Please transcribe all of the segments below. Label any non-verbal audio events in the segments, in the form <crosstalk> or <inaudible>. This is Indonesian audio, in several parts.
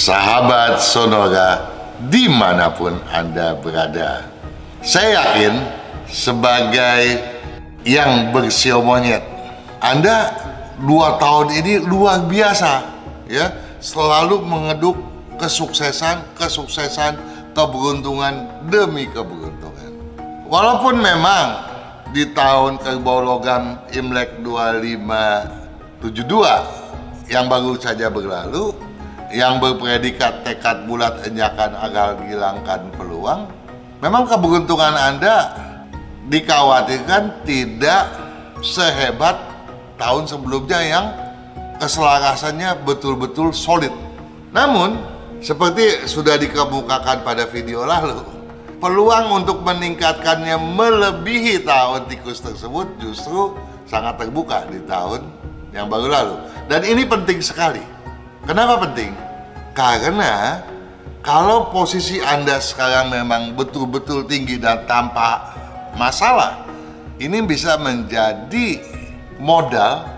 sahabat Sonora di mana pun Anda berada. Saya yakin sebagai yang bersio monyet, Anda dua tahun ini luar biasa ya, selalu mengeduk kesuksesan, kesuksesan, keberuntungan demi keberuntungan. Walaupun memang di tahun kerbau logam Imlek 2572 yang baru saja berlalu yang berpredikat tekad bulat enyakan agar hilangkan peluang memang keberuntungan Anda dikhawatirkan tidak sehebat tahun sebelumnya yang keselarasannya betul-betul solid namun seperti sudah dikemukakan pada video lalu peluang untuk meningkatkannya melebihi tahun tikus tersebut justru sangat terbuka di tahun yang baru lalu. Dan ini penting sekali. Kenapa penting? Karena kalau posisi Anda sekarang memang betul-betul tinggi dan tanpa masalah, ini bisa menjadi modal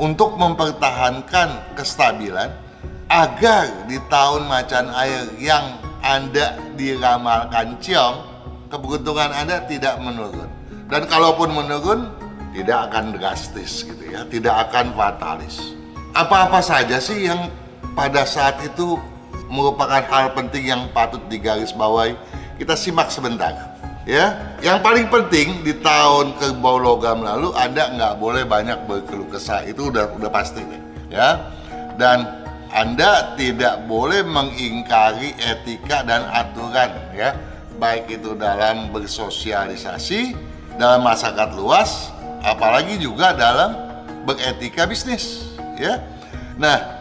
untuk mempertahankan kestabilan agar di tahun macan air yang anda diramalkan ciong, keberuntungan Anda tidak menurun. Dan kalaupun menurun, tidak akan drastis gitu ya, tidak akan fatalis. Apa-apa saja sih yang pada saat itu merupakan hal penting yang patut digarisbawahi? Kita simak sebentar. Ya, yang paling penting di tahun kerbau logam lalu Anda nggak boleh banyak berkeluh kesah itu udah udah pasti deh, ya. Dan anda tidak boleh mengingkari etika dan aturan ya, baik itu dalam bersosialisasi dalam masyarakat luas, apalagi juga dalam beretika bisnis ya. Nah,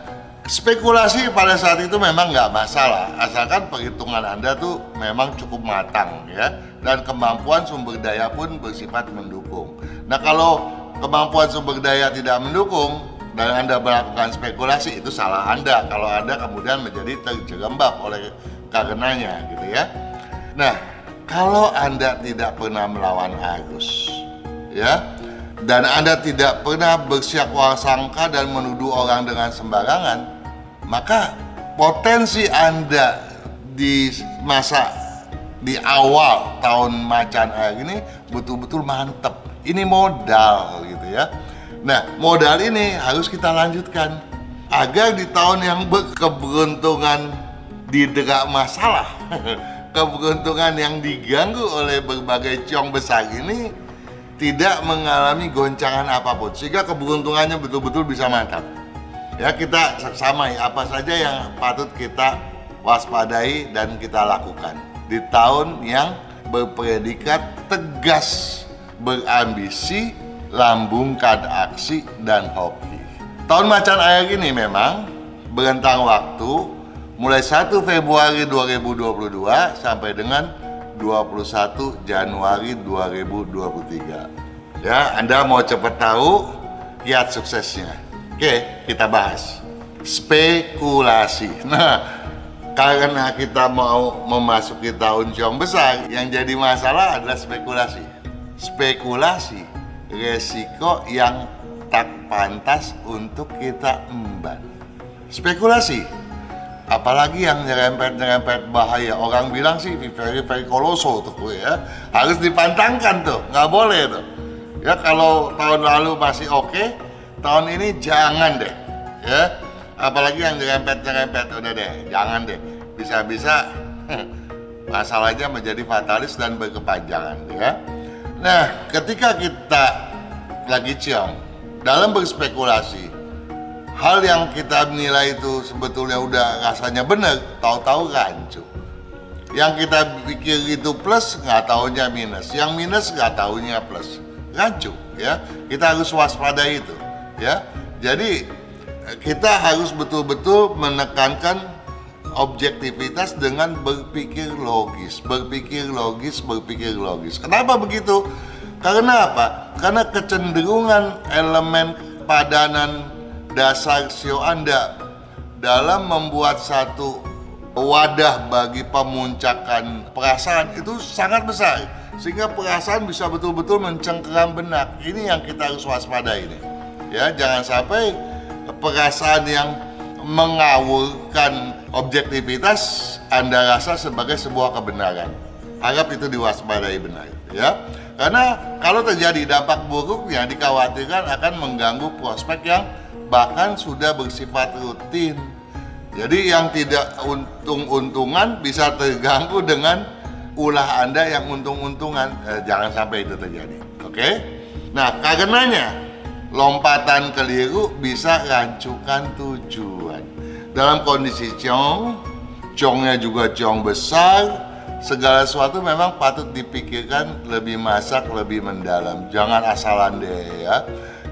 spekulasi pada saat itu memang nggak masalah, asalkan perhitungan Anda tuh memang cukup matang ya, dan kemampuan sumber daya pun bersifat mendukung. Nah, kalau kemampuan sumber daya tidak mendukung, dan Anda melakukan spekulasi itu salah Anda kalau Anda kemudian menjadi terjerembab oleh karenanya gitu ya. Nah, kalau Anda tidak pernah melawan arus ya dan Anda tidak pernah bersiap sangka dan menuduh orang dengan sembarangan, maka potensi Anda di masa di awal tahun macan air ini betul-betul mantep. Ini modal gitu ya Nah, modal ini harus kita lanjutkan agar di tahun yang berkeberuntungan didera masalah, <laughs> keberuntungan yang diganggu oleh berbagai ciong besar ini tidak mengalami goncangan apa pun sehingga keberuntungannya betul-betul bisa mantap. Ya, kita samai apa saja yang patut kita waspadai dan kita lakukan di tahun yang berpredikat tegas, berambisi, lambungkan aksi dan hoki. Tahun macan air ini memang berentang waktu mulai 1 Februari 2022 sampai dengan 21 Januari 2023. Ya, Anda mau cepat tahu kiat suksesnya. Oke, kita bahas. Spekulasi. Nah, karena kita mau memasuki tahun ciong besar, yang jadi masalah adalah spekulasi. Spekulasi resiko yang tak pantas untuk kita emban. Spekulasi, apalagi yang nyerempet-nyerempet bahaya. Orang bilang sih very very koloso tuh ya, harus dipantangkan tuh, nggak boleh tuh. Ya kalau tahun lalu masih oke, okay, tahun ini jangan deh, ya. Apalagi yang nyerempet-nyerempet udah deh, jangan deh. Bisa-bisa masalahnya menjadi fatalis dan berkepanjangan, ya. Nah, ketika kita lagi ciong dalam berspekulasi, hal yang kita nilai itu sebetulnya udah rasanya benar, tahu-tahu rancu. Yang kita pikir itu plus, nggak tahunya minus. Yang minus nggak tahunya plus. Rancu, ya. Kita harus waspada itu, ya. Jadi kita harus betul-betul menekankan objektivitas dengan berpikir logis, berpikir logis, berpikir logis. Kenapa begitu? Karena apa? Karena kecenderungan elemen padanan dasar sio Anda dalam membuat satu wadah bagi pemuncakan perasaan itu sangat besar sehingga perasaan bisa betul-betul mencengkeram benak. Ini yang kita harus waspada ini. Ya, jangan sampai perasaan yang mengawurkan objektivitas Anda rasa sebagai sebuah kebenaran. Anggap itu diwaspadai benar, ya. Karena kalau terjadi dampak buruknya dikhawatirkan akan mengganggu prospek yang bahkan sudah bersifat rutin. Jadi yang tidak untung-untungan bisa terganggu dengan ulah Anda yang untung-untungan. Eh, jangan sampai itu terjadi. Oke? Nah, karenanya lompatan keliru bisa rancukan tujuan. Dalam kondisi cong, congnya juga cong besar, segala sesuatu memang patut dipikirkan lebih masak, lebih mendalam. Jangan asalan deh ya.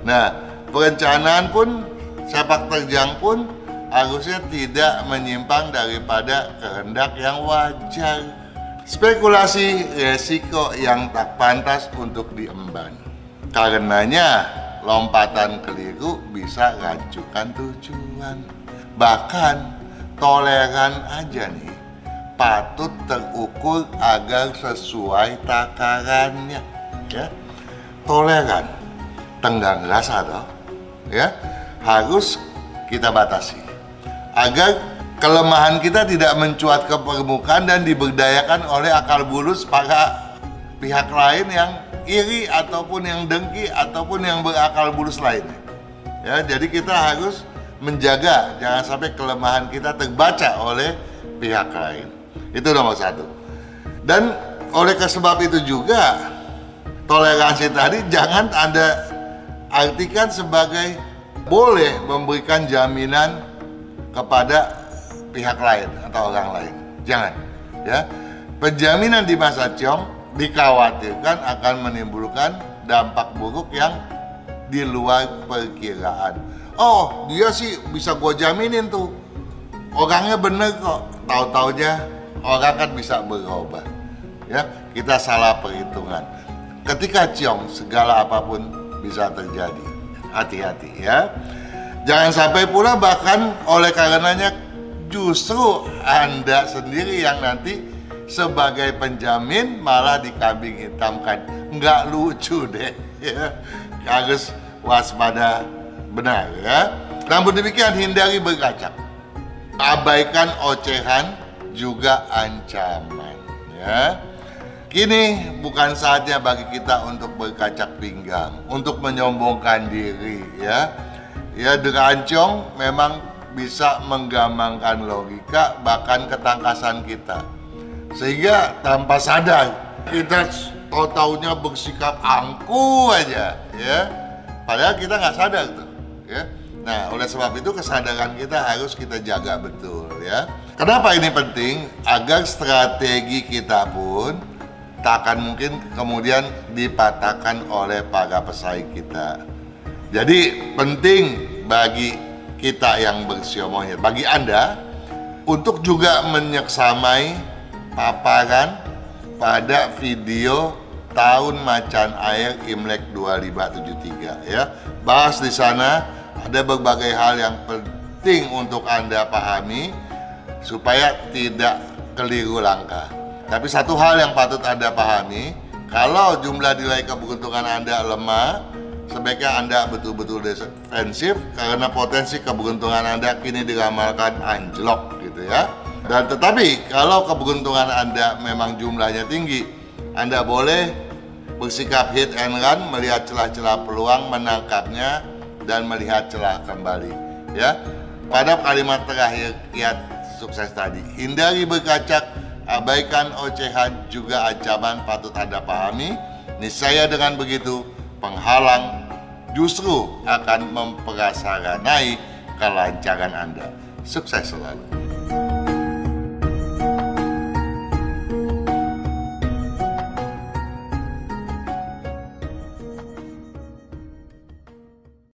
Nah, perencanaan pun sepak terjang pun harusnya tidak menyimpang daripada kehendak yang wajar. Spekulasi resiko yang tak pantas untuk diemban. Karenanya, lompatan keliru bisa rancukan tujuan. Bahkan, toleran aja nih. Patut terukur agar sesuai takarannya ya. Toleran tenggang rasa toh ya. Harus kita batasi agar kelemahan kita tidak mencuat ke permukaan dan diberdayakan oleh akal bulus para pihak lain yang iri ataupun yang dengki ataupun yang berakal bulus lainnya ya jadi kita harus menjaga jangan sampai kelemahan kita terbaca oleh pihak lain itu nomor satu. Dan oleh sebab itu juga toleransi tadi jangan Anda artikan sebagai boleh memberikan jaminan kepada pihak lain atau orang lain. Jangan. Ya. Penjaminan di masa ciong dikhawatirkan akan menimbulkan dampak buruk yang di luar perkiraan. Oh, dia sih bisa gue jaminin tuh. Orangnya bener kok. Tahu-taunya orang kan bisa berubah ya kita salah perhitungan ketika ciong segala apa pun bisa terjadi hati-hati ya jangan sampai pula bahkan oleh karenanya justru anda sendiri yang nanti sebagai penjamin malah dikambing hitamkan nggak lucu deh ya harus waspada benar ya namun demikian hindari berkacak abaikan ocehan juga ancaman ya. Kini bukan saatnya bagi kita untuk berkacak pinggang, untuk menyombongkan diri ya. Ya derancong memang bisa menggamangkan logika bahkan ketangkasan kita. Sehingga tanpa sadar kita tahu-taunya bersikap angku aja ya. Padahal kita nggak sadar tuh ya. Nah, oleh sebab itu kesadaran kita harus kita jaga betul ya. Kenapa ini penting? Agar strategi kita pun tak akan mungkin kemudian dipatahkan oleh para pesaing kita. Jadi penting bagi kita yang bersiomonyet, bagi Anda untuk juga menyeksamai paparan pada video tahun macan air Imlek 2573 ya. Bahas di sana ada berbagai hal yang penting untuk Anda pahami supaya tidak keliru langkah. Tapi satu hal yang patut Anda pahami, kalau jumlah nilai keberuntungan Anda lemah, sebaiknya Anda betul-betul defensif karena potensi keberuntungan Anda kini diramalkan anjlok gitu ya. Dan tetapi kalau keberuntungan Anda memang jumlahnya tinggi, Anda boleh bersikap hit and run, melihat celah-celah peluang, menangkapnya, dan melihat celah kembali ya. Pada kalimat terakhir kiat sukses tadi. Hindari berkacak abaikan ocehan juga ancaman patut anda pahami. Niscaya dengan begitu penghalang justru akan naik kelancaran anda. Sukses selalu